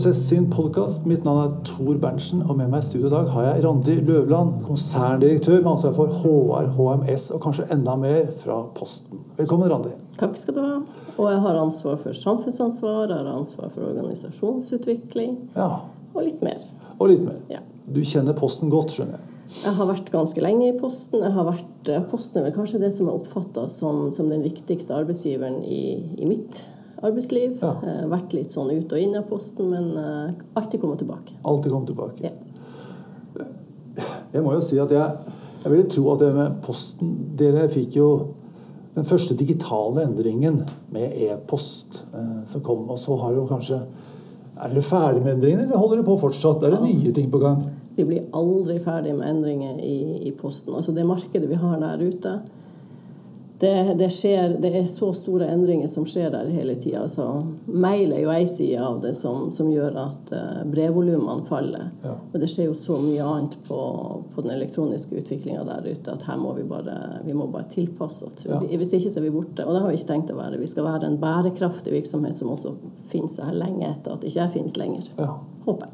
Prosess sin podkast. Mitt navn er Tor Berntsen, og med meg i studio i dag har jeg Randi Løvland, konserndirektør med ansvar for HR, HMS og kanskje enda mer fra Posten. Velkommen, Randi. Takk skal du ha. Og jeg har ansvar for samfunnsansvar, jeg har ansvar for organisasjonsutvikling Ja, og litt mer. Og litt mer. Ja. Du kjenner Posten godt, skjønner jeg. Jeg har vært ganske lenge i Posten. Jeg har vært, eh, Posten er vel kanskje det som er oppfatta som, som den viktigste arbeidsgiveren i, i mitt arbeidsliv. Ja. Eh, vært litt sånn ut og inn av Posten, men eh, alltid kommet tilbake. Alltid kom tilbake. Ja. Jeg må jo si at jeg, jeg ville tro at det med Posten Dere fikk jo den første digitale endringen med e-post eh, som kom. Og så har jo kanskje Er dere ferdig med endringene, eller holder dere på fortsatt? Er det nye ting på gang? Vi blir aldri ferdig med endringer i, i Posten. Altså det markedet vi har der ute, det, det, skjer, det er så store endringer som skjer der hele tida. Altså, mail er jo ei side av det som, som gjør at uh, brevvolumene faller. Ja. Men det skjer jo så mye annet på, på den elektroniske utviklinga der ute at her må vi bare, vi må bare tilpasse oss. Ja. Hvis ikke så er vi borte. Og det har vi ikke tenkt å være. Vi skal være en bærekraftig virksomhet som også finnes her lenge etter at ikke jeg finnes lenger. Ja, Håper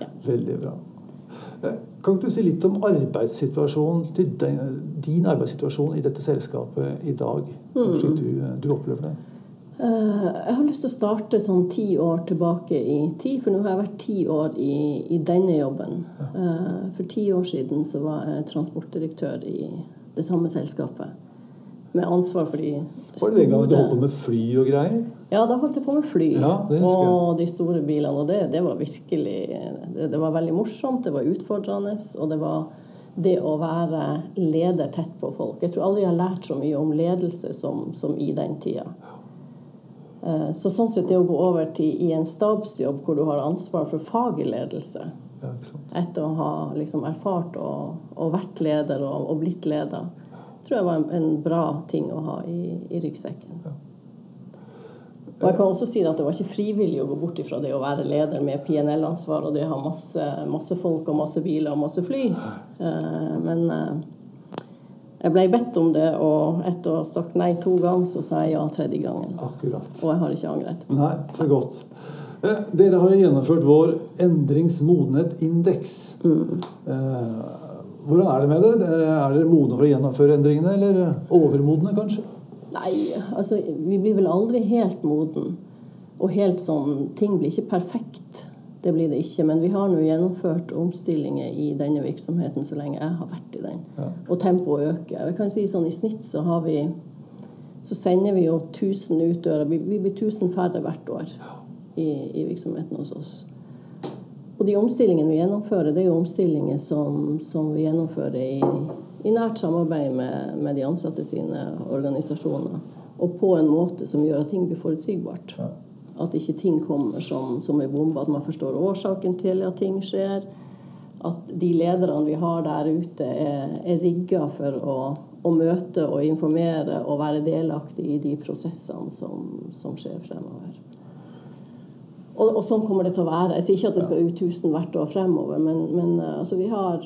jeg. veldig bra. Eh, Kan ikke du si litt om arbeidssituasjonen til din, din arbeidssituasjon i dette selskapet i dag? Sånn slik du, du opplever det? Eh, Jeg har lyst til å starte sånn ti år tilbake i tid, for nå har jeg vært ti år i, i denne jobben. Ja. For ti år siden så var jeg transportdirektør i det samme selskapet. Med ansvar for de Var det den gangen du holdt på med fly og greier? Ja, da holdt jeg på med fly Ja, og de store bilene. Og det, det var virkelig det, det var veldig morsomt, det var utfordrende, og det var det å være leder tett på folk. Jeg tror aldri jeg har lært så mye om ledelse som, som i den tida. Eh, Så sånn sett det å gå over til i en stabsjobb hvor du har ansvar for faglig ledelse, Ja, etter å ha liksom erfart og, og vært leder og, og blitt leder, tror jeg var en, en bra ting å ha i, i ryggsekken. Og jeg kan også si at det var ikke frivillig å gå bort ifra det å være leder med PNL-ansvar og det å ha masse, masse folk og masse biler og masse fly. Eh, Men eh, jeg ble bedt om det, og etter å ha sagt nei to ganger, så sa jeg ja tredje gangen. Akkurat. Og jeg har ikke angret. Nei, så godt. Eh, Dere har jo gjennomført vår endringsmodenhet-indeks. Eh, Hvordan er det med? Dere- Er dere modne for å gjennomføre endringene, eller overmodne, kanskje? Nei, altså vi blir vel aldri helt moden. Og helt sånn Ting blir ikke perfekt. Det blir det ikke. Men vi har nå gjennomført omstillinger i denne virksomheten så lenge jeg har vært i den. Ja. Og tempoet øker. Jeg kan si sånn I snitt så har vi så sender vi jo 1000 ut døra. Vi, vi blir 1000 færre hvert år i, i virksomheten hos oss. Og de omstillingene vi gjennomfører, det er jo omstillinger som, som vi gjennomfører i, i nært samarbeid med, med de ansatte sine organisasjoner. Og på en måte som gjør at ting blir forutsigbart. Ja. At ikke ting kommer som, som en bombe. At man forstår årsaken til at ting skjer. At de lederne vi har der ute, er, er rigga for å, å møte og informere og være delaktig i de prosessene som, som skjer fremover. Og, og sånn kommer det til å være. Jeg sier ikke at det skal ut 1000 hvert år fremover, men, men eh, altså, vi, har,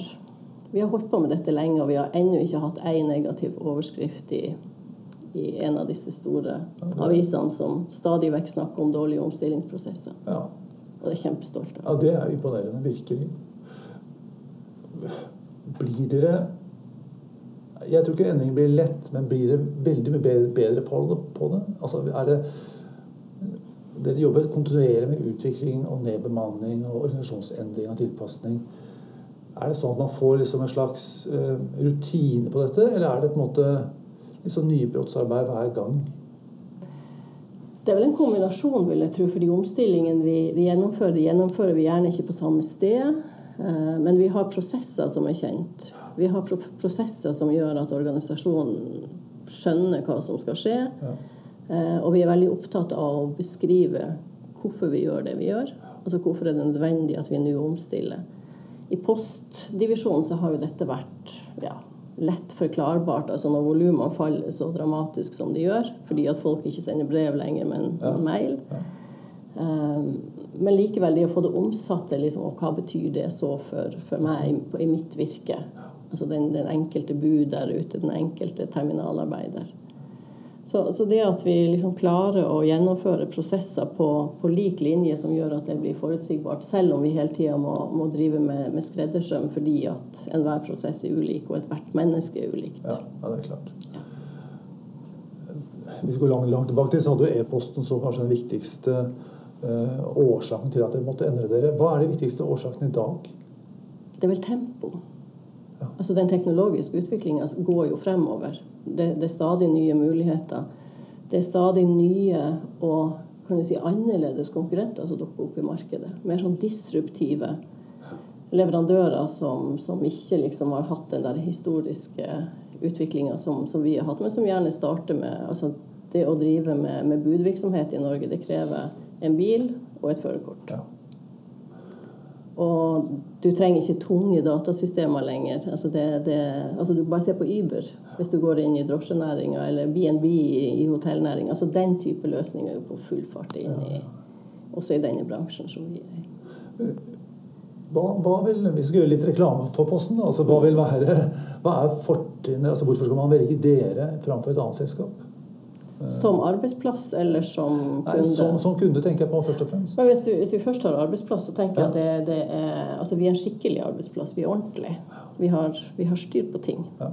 vi har holdt på med dette lenge, og vi har ennå ikke hatt én negativ overskrift i, i en av disse store avisene som stadig vekk snakker om dårlige omstillingsprosesser. Ja. Og det er kjempestolt av. ja, det er imponerende. Virkelig. Blir dere Jeg tror ikke endringen blir lett, men blir dere veldig mye bedre, bedre på det? På det? Altså, er det Dere jobber kontinuerlig med utvikling og nedbemanning og organisasjonsendring og tilpasning. Er det sånn at man får liksom en slags eh, rutine på dette, eller er det på en måte sånn nybrottsarbeid hver gang? Det er vel en kombinasjon, vil jeg tro, for de omstillingene vi, vi gjennomfører, de gjennomfører vi gjerne ikke på samme sted. eh, Men vi har prosesser som er kjent. Vi har pro prosesser som gjør at organisasjonen skjønner hva som skal skje. Ja. Eh, Og vi er veldig opptatt av å beskrive hvorfor vi gjør det vi gjør. Altså hvorfor er det nødvendig at vi nå omstiller. I postdivisjonen så har jo dette vært ja, lett forklarbart. Altså når volumene faller så dramatisk som de gjør, fordi at folk ikke sender brev lenger, men Ja. mail. Ja. Eh, Men likevel, det å få det omsatt liksom, og hva betyr det så for, for meg i, i mitt virke? Altså den, den enkelte bud der ute, den enkelte terminalarbeider. Så, så, det at vi liksom klarer å gjennomføre prosesser på, på, lik linje som gjør at det blir forutsigbart, selv om vi hele tida må, må, drive med, med skreddersøm fordi at enhver prosess er ulik, og ethvert menneske er ulikt. Ja, ja det er klart. Ja. Hvis vi går langt, langt tilbake til, så hadde e-posten så kanskje den viktigste eh, årsaken til at dere måtte endre dere. Hva er de viktigste årsakene i dag? Det er vel tempo. Altså Den teknologiske utviklinga går jo fremover. Det, det, er stadig nye muligheter. Det er stadig nye og kan du si, annerledes konkurrenter som dukker opp i markedet. Mer sånn disruptive leverandører som, som ikke liksom har hatt den der historiske utviklinga som, som, vi har hatt, men som gjerne starter med altså Det å drive med, med budvirksomhet i Norge, det krever en bil og et førerkort. Ja. Og du trenger ikke tunge datasystemer lenger. Altså, det, det, altså du bare se på Uber hvis du går inn i drosjenæringa eller BNB i, i hotellnæringa. Altså, den type løsninger er jo på full fart inn i, også i denne bransjen som vi er. Hva, hva vil, vi skal gjøre litt reklame for Posten. Altså, hva, vil være, hva er fortrinnet? Altså, hvorfor skal man velge dere framfor et annet selskap? Som arbeidsplass eller som kunde? Nei, som, som, kunde tenker jeg på først og fremst. Men hvis, du, hvis vi først har arbeidsplass, så tenker jeg at det, det, er Altså vi er en skikkelig arbeidsplass. Vi er ordentlige. Vi har, vi har styr på ting. Ja.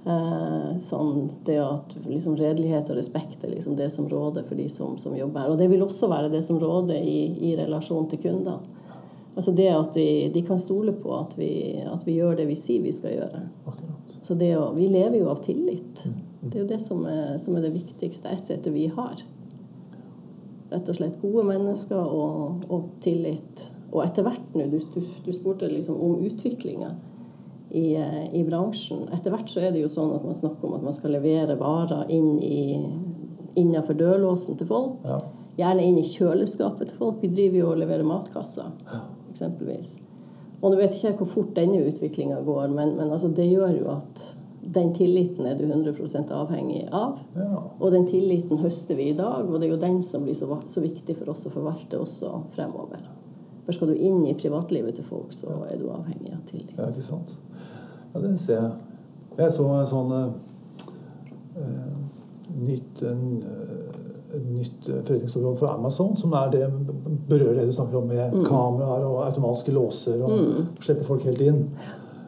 Eh, sånn det at liksom redelighet og respekt er liksom det som råder for de som, som, jobber her. Og det vil også være det som råder i, i relasjon til kundene. Altså det at vi, de kan stole på at vi, at vi, gjør det vi sier vi skal gjøre. Akkurat. Så det å, vi lever jo av tillit. Mm. Det er jo det som er, som er det viktigste assetet vi har. Rett og slett gode mennesker og, og tillit. Og etter hvert nå, du, du, du spurte liksom om utviklinga i, i, bransjen. Etter hvert så er det jo sånn at man snakker om at man skal levere varer inn i, innenfor dørlåsen til folk. Ja. Gjerne inn i kjøleskapet til folk. Vi driver jo og leverer matkasser, eksempelvis. Og nå vet jeg ikke hvor fort denne utviklinga går, men, men altså det gjør jo at den tilliten er du 100 avhengig av. Ja. Og den tilliten høster vi i dag, og det er jo den som blir så, så, viktig for oss å forvalte også fremover. For skal du inn i privatlivet til folk, så er du avhengig av tillit. Ja, ikke sant. Ja, det ser jeg. Jeg så en sånn uh, nytt uh, nytt forretningsområde for Amazon, som er det berører det du snakker om med mm. kameraer og automatiske låser og mm. slipper folk helt inn.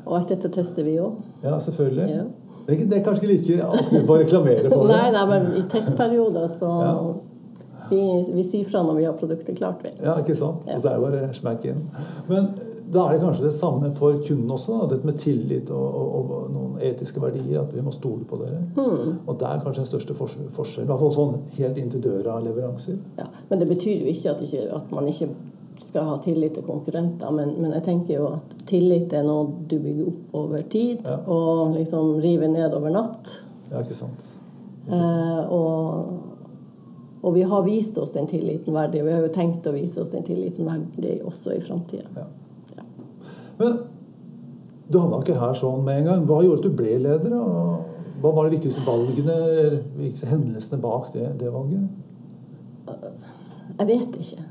Og alt dette tester vi òg. Ja, selvfølgelig. Ja. Det, er, det, er, kanskje ikke like aktivt å reklamere for det. nei, nei, men i testperioder så ja. vi, vi, sier fra når vi har produktet klart. Vi. Ja, ikke sant. Og så er det bare smack inn. Men da er det kanskje det samme for kunden også. Da. Dette med tillit og, og, og, noen etiske verdier. At vi må stole på dere. Mm. Og det er kanskje den største forskjellen. I hvert fall sånn helt inn til døra-leveranser. Ja, Men det betyr jo ikke at, ikke at man ikke skal ha tillit til konkurrenter, men, men, jeg tenker jo at tillit er noe du bygger opp over tid, ja. og liksom river ned over natt. Ja, ikke sant. Ikke sant. Eh, og, og, vi har vist oss den tilliten verdig, og vi har jo tenkt å vise oss den tilliten verdig også i framtida. Ja. Ja. Men du havna ikke her sånn med en gang. Hva gjorde at du ble leder? Og hva var de viktigste valgene, eller viktigste hendelsene bak det, det valget? Jeg vet ikke.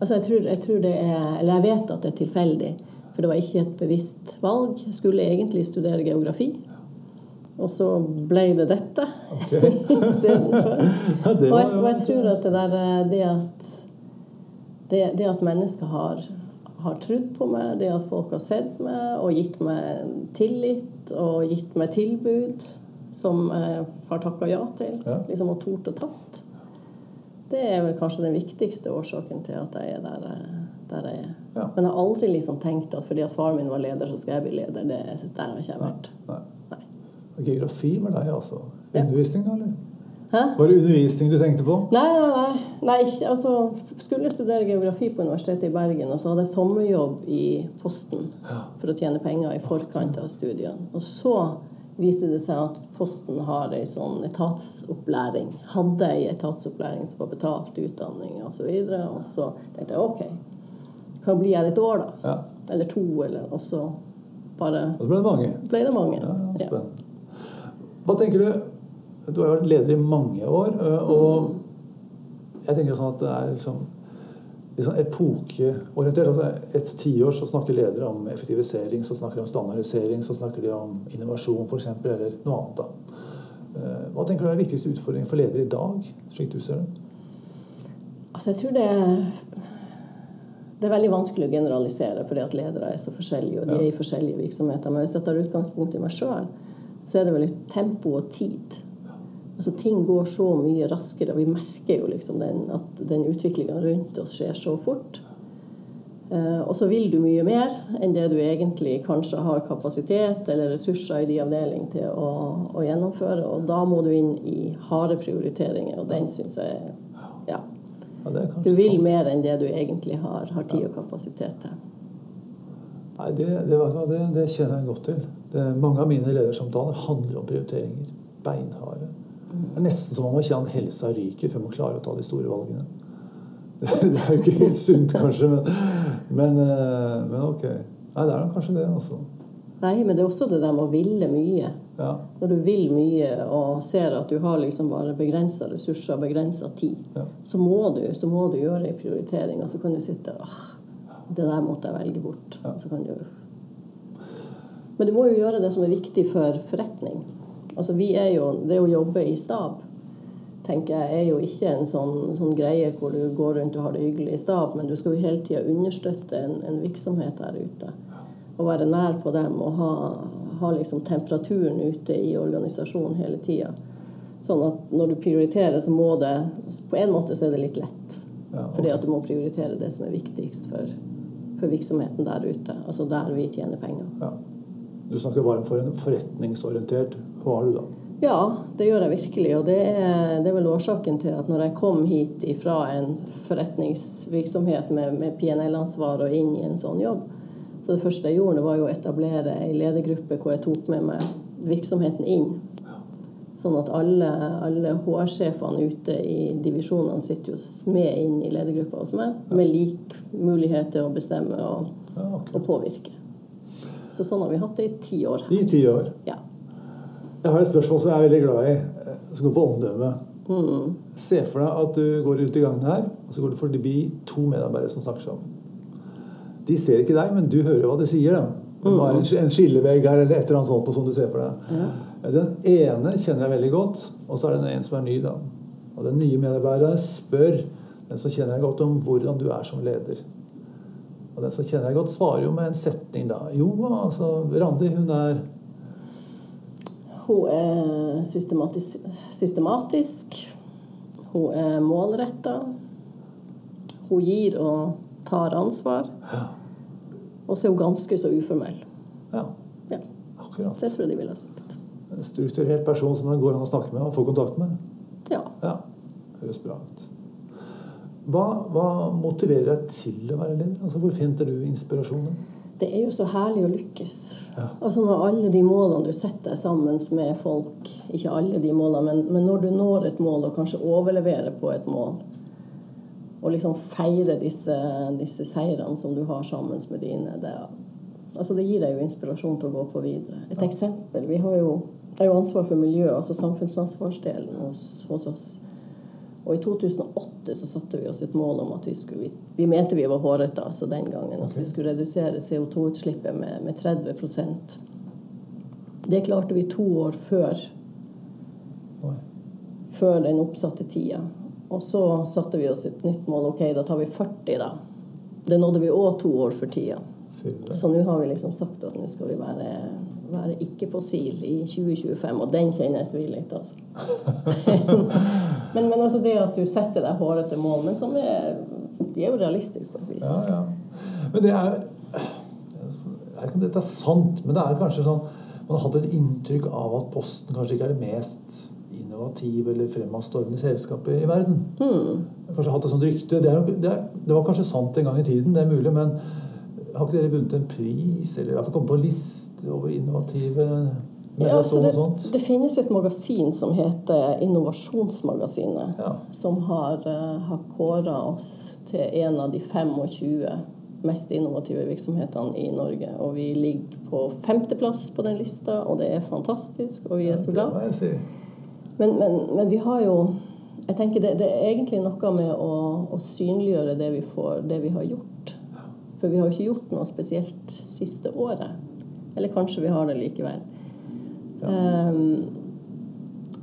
Altså, jeg, tror, jeg, tror, det er Eller jeg vet at det er tilfeldig. For det var ikke et bevisst valg. Jeg skulle egentlig studere geografi. Og så ble det dette okay. istedenfor. ja, og, jeg, og jeg tror at det der Det at, det, det at mennesker har, har trodd på meg, det at folk har sett meg og gitt meg tillit og gitt meg tilbud som jeg har takka ja til, ja. liksom og tort og tatt det er vel kanskje den viktigste årsaken til at jeg er der, der jeg er. Ja. Men jeg har aldri liksom tenkt at fordi at faren min var leder, så skal jeg bli leder. Det, der har ikke jeg vært. Nei. Nei. Geografi var deg, altså? Undervisning, da, eller? Hæ? Var det undervisning du tenkte på? Nei, nei, nei. nei ikke, altså, skulle studere geografi på Universitetet i Bergen, og så hadde jeg sommerjobb i Posten for å tjene penger i forkant av studiene. Og så viste det seg at Posten har ei sånn etatsopplæring. Hadde ei etatsopplæring som var betalt utdanning osv. Og, så og så tenkte jeg OK, kan bli her et år, da. Ja. Eller to, eller Og så bare Og så ble det mange. Ble det mange. Ja, spennende. Hva tenker du Du har vært leder i mange år, og jeg tenker sånn at det er liksom liksom epokeorientert. Altså et tiår så snakker ledere om effektivisering, så snakker de om standardisering, så snakker de om innovasjon f.eks., eller noe annet. da. Eh, hva tenker du er den viktigste utfordringen for ledere i dag, slik du ser det? Altså, jeg tror det det er veldig vanskelig å generalisere fordi at ledere er så forskjellige, og de er i forskjellige virksomheter. Men hvis jeg tar utgangspunkt i meg sjøl, så er det vel tempo og tid. Altså Ting går så mye raskere, og vi merker jo liksom den, at den utviklinga rundt oss skjer så fort. Eh, og så vil du mye mer enn det du egentlig kanskje har kapasitet eller ressurser i din avdeling til å, å, gjennomføre. Og da må du inn i harde prioriteringer, og den syns jeg ja, ja, du vil mer enn det du egentlig har, har tid og kapasitet til. Nei, det, det, det, det, kjenner jeg godt til. mange av mine ledersamtaler handler om prioriteringer. Beinharde. Det er nesten som om man kjenne at helsa ryker før man klarer å ta de store valgene. Det er jo ikke helt sunt, kanskje, men, men, eh, men ok. Nei, det er kanskje det, altså. Nei, men det er også det der med å ville mye. Ja. Når du vil mye og ser at du har liksom bare begrensa ressurser og begrensa tid, ja. så, må du, så, må du, gjøre en prioritering. Og så kan du sitte åh, det der måtte jeg velge bort. Ja. Du... Men du må jo gjøre det som er viktig for forretning. Altså, vi er jo, det å jobbe i stab tenker jeg, er jo ikke en sånn, sånn, greie hvor du går rundt og har det hyggelig i stab, men du skal jo hele tida understøtte en, en, virksomhet der ute. Og være nær på dem og ha, ha liksom temperaturen ute i organisasjonen hele tida. Sånn at når du prioriterer, så må det På en måte så er det litt lett. Ja, okay. Fordi at du må prioritere det som er viktigst for, for virksomheten der ute. Altså der vi tjener penger. Ja. Du snakker varmt for en forretningsorientert. Hva har du da? Ja, det gjør jeg virkelig. Og det er, det er, vel årsaken til at når jeg kom hit fra en forretningsvirksomhet med, med PNL-ansvar og inn i en sånn jobb, så det første jeg gjorde, var jo å etablere ei ledergruppe hvor jeg tok med meg virksomheten inn. Sånn at alle, alle HR-sjefene ute i divisjonene sitter jo med inn i ledergruppa hos meg, med lik mulighet til å bestemme og, og påvirke. Så sånn har vi hatt det i ti år. I ti år? Ja. Jeg har et spørsmål som jeg er veldig glad i, eh, som går på omdømme. Mm. Se for deg at du går ut i gangen her, og så går du forbi to medarbeidere som snakker sammen. De ser ikke deg, men du hører hva de sier. da. Det var en skillevegg her eller et eller annet sånt som du ser for deg. Ja. Den ene kjenner jeg veldig godt, og så er det den en som er ny. da. Og Den nye medarbeideren spør den som kjenner deg godt, om hvordan du er som leder. Og den som kjenner deg godt, svarer jo med en setning da. Jo, altså, Randi, hun er hun er systematisk. systematisk. Hun er målretta. Hun gir og tar ansvar. Ja. Og så er hun ganske så uformell. Ja. ja. Akkurat. Det tror jeg de ville ha sagt. En strukturert person som det går an å snakke med og få kontakt med. Ja. ja. Høres bra ut. Hva, hva motiverer deg til å være leder? Altså, hvor finner du inspirasjonen? det er jo så herlig å lykkes. Ja. Altså Når alle de målene du setter deg sammen med folk Ikke alle de målene, men, men, når du når et mål og kanskje overleverer på et mål, og liksom feire disse, disse seirene som du har sammen med dine, det, altså det gir deg jo inspirasjon til å gå på videre. Et ja. eksempel. Vi har jo, har jo ansvar for miljøet, altså samfunnsansvarsdelen hos, hos oss. Og i 2008 så satte vi oss et mål om at vi skulle Vi mente vi var hårete altså den gangen. At vi skulle redusere CO2-utslippet med, med 30% Det klarte vi to år før. Før den oppsatte tida. Og så satte vi oss et nytt mål. Ok, da tar vi 40, da. Det nådde vi òg to år for tida. Så nå har vi liksom sagt at nå skal vi være være ikke-fossil i 2025, og den kjenner jeg svir litt, altså. men, men altså det at du setter deg hårete mål, men som er De er jo realistiske på et vis. Ja, ja. Men det er Jeg vet ikke om dette er sant, men det er kanskje sånn Man har hatt et inntrykk av at Posten kanskje ikke er det mest innovative eller fremadstormende selskapet i verden. Mm. Kanskje hatt et sånt rykte. Det, er, det, er, det var kanskje sant en gang i tiden, det er mulig, men har ikke dere vunnet en pris, eller i hvert fall kommet på en liste over innovative ja, altså det, det, finnes et magasin som heter Innovasjonsmagasinet, ja. som har, uh, har kåra oss til en av de 25 mest innovative virksomhetene i Norge. Og vi ligger på femteplass på den lista, og det er fantastisk, og vi er så glad. Men, men, men, vi har jo jeg tenker det, det er egentlig noe med å, å synliggjøre det vi, får, det vi har gjort. For vi har jo ikke gjort noe spesielt siste året. Eller kanskje vi har det likevel. Ja. Um,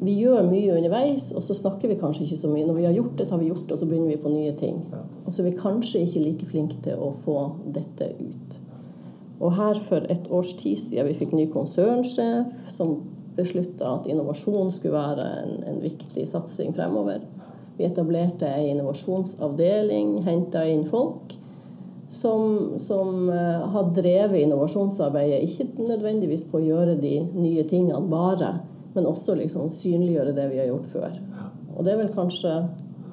vi gjør mye underveis, og så snakker vi kanskje ikke så mye. Når vi har gjort det, så har vi gjort det, og så begynner vi på nye ting. Ja. Og så er vi kanskje ikke like flinke til å få dette ut. Og her for et års tid siden vi fikk ny konsernsjef som beslutta at innovasjon skulle være en, en viktig satsing fremover. Vi etablerte ei innovasjonsavdeling, henta inn folk som, som eh, har drevet innovasjonsarbeidet, ikke nødvendigvis på å gjøre de nye tingene bare, men også liksom synliggjøre det vi har gjort før. Og det er vel kanskje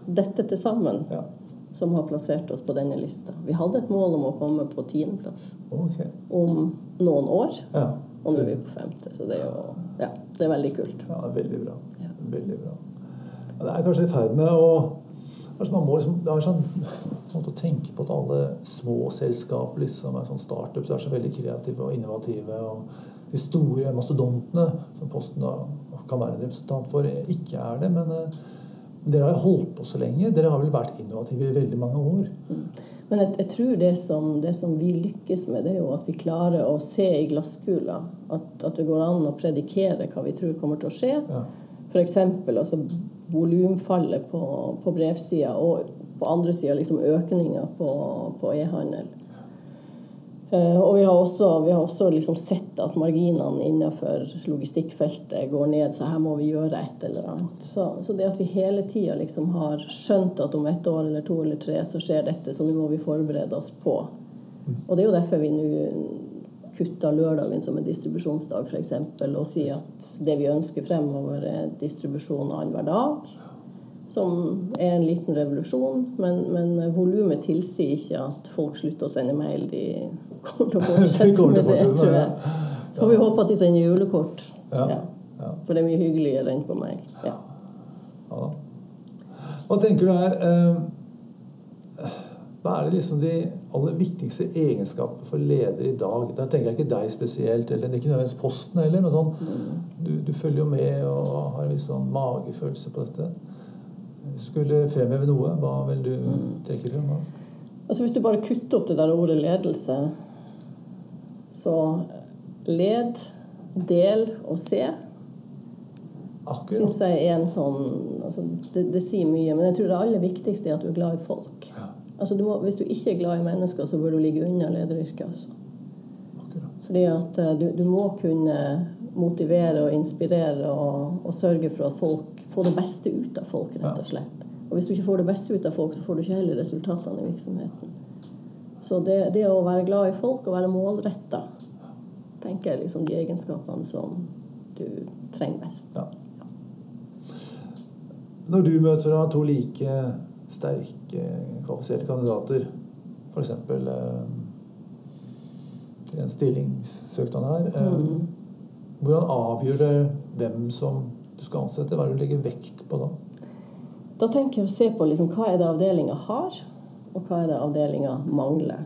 dette til sammen Ja. som har plassert oss på denne lista. Vi hadde et mål om å komme på tiendeplass okay. om noen år, Ja. og nå er vi på femte. Så det er jo ja, det er veldig kult. Ja, veldig bra. Ja. Veldig bra. Det er kanskje i ferd med å Kanskje man må liksom, Det er sånn måte å tenke på at alle små selskaper liksom er sånn startups er så veldig kreative og innovative. Og de store mastodontene, som Posten da kan være en representant for, ikke er det. Men uh, dere har jo holdt på så lenge. Dere har vel vært innovative i veldig mange år. Men jeg, jeg tror det som, det som vi lykkes med, det er jo at vi klarer å se i glasskula. At, at det går an å predikere hva vi tror kommer til å skje. Ja. F.eks. Altså, volumfallet på, på brevsida, og på andre sida liksom økninga på, på e-handel. Eh, og vi har også, vi har også liksom sett at marginene innenfor logistikkfeltet går ned, så her må vi gjøre et eller annet. Så, så det at vi hele tida liksom har skjønt at om ett år eller to eller tre så skjer dette, så nå må vi forberede oss på. Og det er jo derfor vi nå kutter lørdagen som en distribusjonsdag, f.eks., og si at det vi ønsker fremover, er distribusjon annenhver dag. Som er en liten revolusjon, men, men volumet tilsier ikke at folk slutter å sende mail. De kommer til å fortsette med det, tror jeg. Så får vi håpe at de sender julekort. Ja. For det er mye hyggeligere enn på mail. Ja. Hva tenker du er eh, Hva er det liksom de aller viktigste egenskapene for ledere i dag? Da tenker jeg ikke deg spesielt, eller det er ikke nødvendigvis Posten heller, men sånn du, du følger jo med og har en viss sånn magefølelse på dette. Skulle fremheve noe, hva vil du trekke frem? Altså Hvis du bare kutter opp det der ordet ledelse, så led, del og se Akkurat. Synes jeg er en sånn altså det, det sier mye, men jeg tror det aller viktigste er at du er glad i folk. Ja, Altså du må, hvis du ikke er glad i mennesker, så bør du ligge unna lederyrket. Altså. Fordi at eh, du, du må kunne motivere og inspirere og, og sørge for at folk får det beste ut av folk, rett og slett. Og hvis du ikke får det beste ut av folk, så får du ikke heller resultatene i virksomheten. Så det, det å være glad i folk og være målretta, tenker jeg liksom de egenskapene som du trenger mest. Ja. Når du møter da to like sterke, kvalifiserte kandidater, f.eks. Eh, en stillingssøknad her, eh, Mm. hvordan avgjør det hvem som du skal ansette? Hva er det du legger vekt på da? Da tenker jeg å se på liksom, hva er det avdelinga har, og hva er det avdelinga mangler.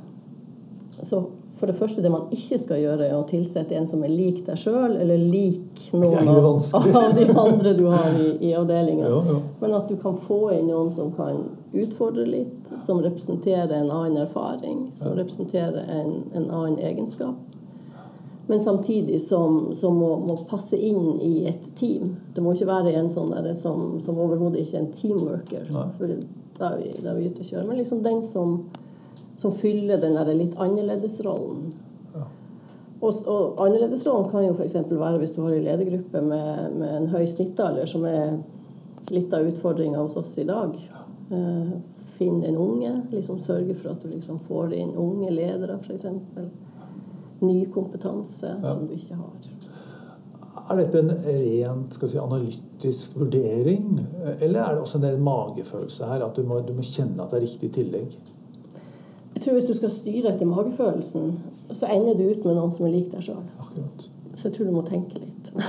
Så for det første, det man ikke skal gjøre, er å tilsette en som er lik deg sjøl, eller lik noen av, av de andre du har i, i avdelinga. Ja, ja. Men at du kan få inn noen som kan utfordre litt, som representerer en annen erfaring, som representerer en, en annen egenskap. Men samtidig som, som må, må passe inn i et team. Det må ikke være en sånn der som, som overhodet ikke er en teamworker. Nei. For da er vi, da er vi ute å kjøre. Men liksom den som, som fyller den der litt annerledesrollen. Ja. Og, og annerledesrollen kan jo f.eks. være hvis du har en ledergruppe med, med en høy snittalder, som er litt av utfordringa hos oss i dag. Eh, Finn en unge. liksom Sørge for at du liksom får inn unge ledere, f.eks. Ny kompetanse Ja. som du ikke har. Er dette en rent si, analytisk vurdering, eller er det også en del magefølelse her? At du må, du må kjenne at det er riktig tillegg? Jeg tror Hvis du skal styre etter magefølelsen, så ender du ut med noen som er lik deg sjøl. Så jeg tror du må tenke litt.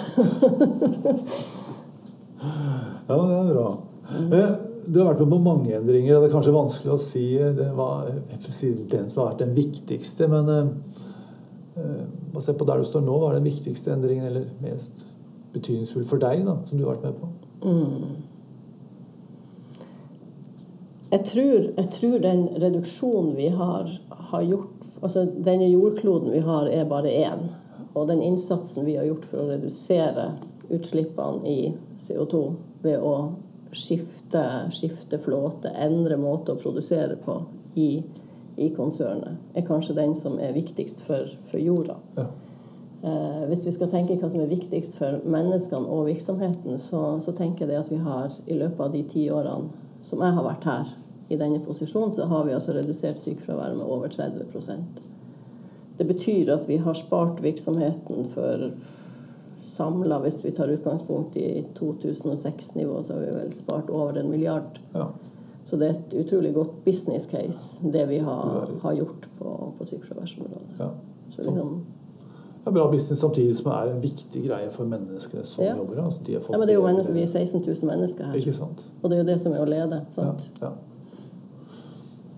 Ja, det er bra. Eh, Du har vært med på mange endringer. og Det er kanskje vanskelig å si, eh, det var, si den som har vært den viktigste. Men eh, ser basert på der du står nå, hva er den viktigste endringen eller mest betydningsfull for deg, da, som du har vært med på? Jeg tror, jeg tror den reduksjonen vi har, har gjort altså Denne jordkloden vi har, er bare én. Og den innsatsen vi har gjort for å redusere utslippene i CO2 ved å skifte, skifte flåte, endre måte å produsere på i, i konsernet, er kanskje den som er viktigst for, for jorda. Ja. Eh, hvis vi skal tenke hva som er viktigst for menneskene og virksomheten, så, så tenker jeg det at vi har i løpet av de ti årene som jeg har vært her i denne posisjonen, så har vi altså redusert sykefraværet med over 30% Det betyr at vi har spart virksomheten for samla, hvis vi tar utgangspunkt i 2006-nivå, så har vi vel spart over en milliard. Ja. Så det er et utrolig godt business case, det vi har, har gjort på, på sykefraværsområdet. Ja. Så liksom, Det er bra business samtidig som det er en viktig greie for menneskene som Ja. jobber. Altså, de ja, men det er jo mennesker, Vi er 16 000 mennesker her, Ikke sant? og det er jo det som er å lede. Ja, sant? ja.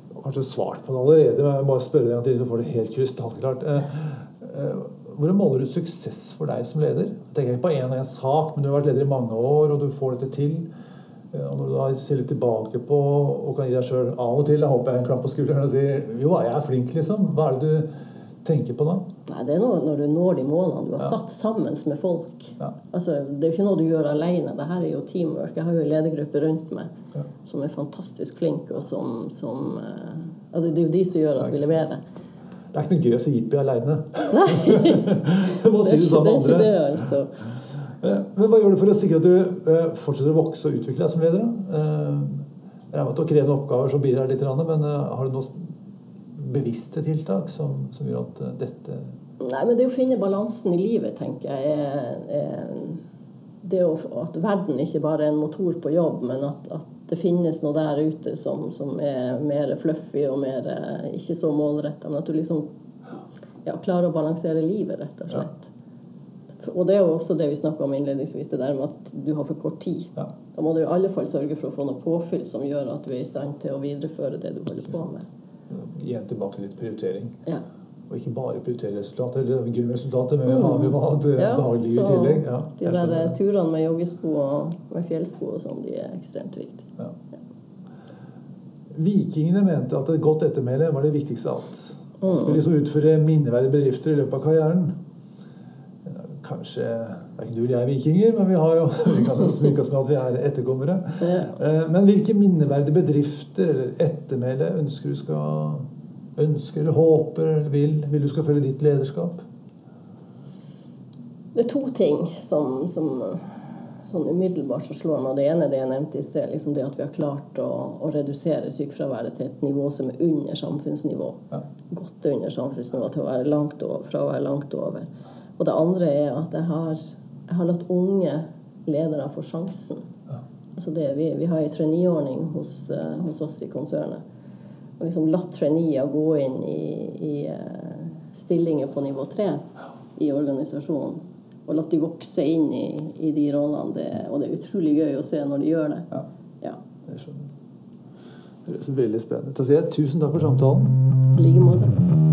Du har kanskje svart på det allerede, men jeg må bare spørre deg en til, så får det helt krystallklart. Eh, eh, Hvordan måler du suksess for deg som leder? Jeg tenker ikke på én og én sak, men du har vært leder i mange år, og du får dette til. Eh, Og når du da ser litt tilbake på og kan gi deg sjøl av og til, da håper jeg en klapp på skulderen og sier jo, jeg er flink, liksom. Hva er det du tenker på da? Nei, Det er noe, når du når de målene du har Ja. satt sammen med folk. Ja. Altså, det er jo ikke noe du gjør alene. Dette er jo teamwork. Jeg har jo en ledergruppe rundt meg Ja. som er fantastisk flinke, og som, som eh, Det er jo de som gjør at vi leverer. Det er ikke noe gøy å si jippi aleine. Nei, må det si det sammen det, med er ikke det altså. Eh, Men hva gjør du for å sikre at du eh, fortsetter å vokse og utvikle deg som leder? Jeg vet at du har krevende oppgaver som bidrar litt, men har du noen bevisste tiltak som, som gjør at eh, dette Nei, men det å finne balansen i livet, tenker jeg, er, er det å, at verden ikke bare er en motor på jobb, men at, at det finnes noe der ute som, som er mer fluffy og mer eh, ikke så målretta. Men at du liksom ja, klarer å balansere livet, rett og slett. Og det er jo også det vi snakka om innledningsvis, det der med at du har for kort tid. Ja. Da må du i alle fall sørge for å få noe påfyll som gjør at du er i stand til å videreføre det du holder på med. Igjen tilbake til litt prioritering. Ja. Og ikke bare prioritere resultater, eller gøy med resultater, men vi må ha det Mm. Ja, behagelige i tillegg. Ja, De der skjønner eh, turene med joggesko og med fjellsko og sånn, de er ekstremt viktige. Ja. Vikingene mente at et godt ettermæle var det viktigste av alt. Man skulle liksom utføre minneverdige bedrifter i løpet av karrieren. Kanskje Verken du eller jeg er vikinger, men vi, har jo, vi kan jo smykke oss med at vi er etterkommere. Eh, Men hvilke minneverdige bedrifter eller ettermæle ønsker du skal Ønsker eller håper eller vil, vil du skal følge ditt lederskap? Det er to ting som, som sånn umiddelbart så slår meg. Det ene er det jeg nevnte i sted, liksom det at vi har klart å, å redusere sykefraværet til et nivå som er under samfunnsnivå. Ja. Godt under samfunnsnivå til å være langt over, fra å være langt over. Og det andre er at jeg har, jeg har latt unge ledere få sjansen. Ja. Altså det, vi, vi har en traineeordning hos, eh, hos oss i konsernet. Og liksom latt traineer gå inn i, i eh, stillinger på nivå tre i organisasjonen. Og latt de vokse inn i, i de rollene. Det, og det er utrolig gøy å se når de gjør det. Ja, Ja, det skjønner jeg. Veldig spennende tusen takk for samtalen. I like måte.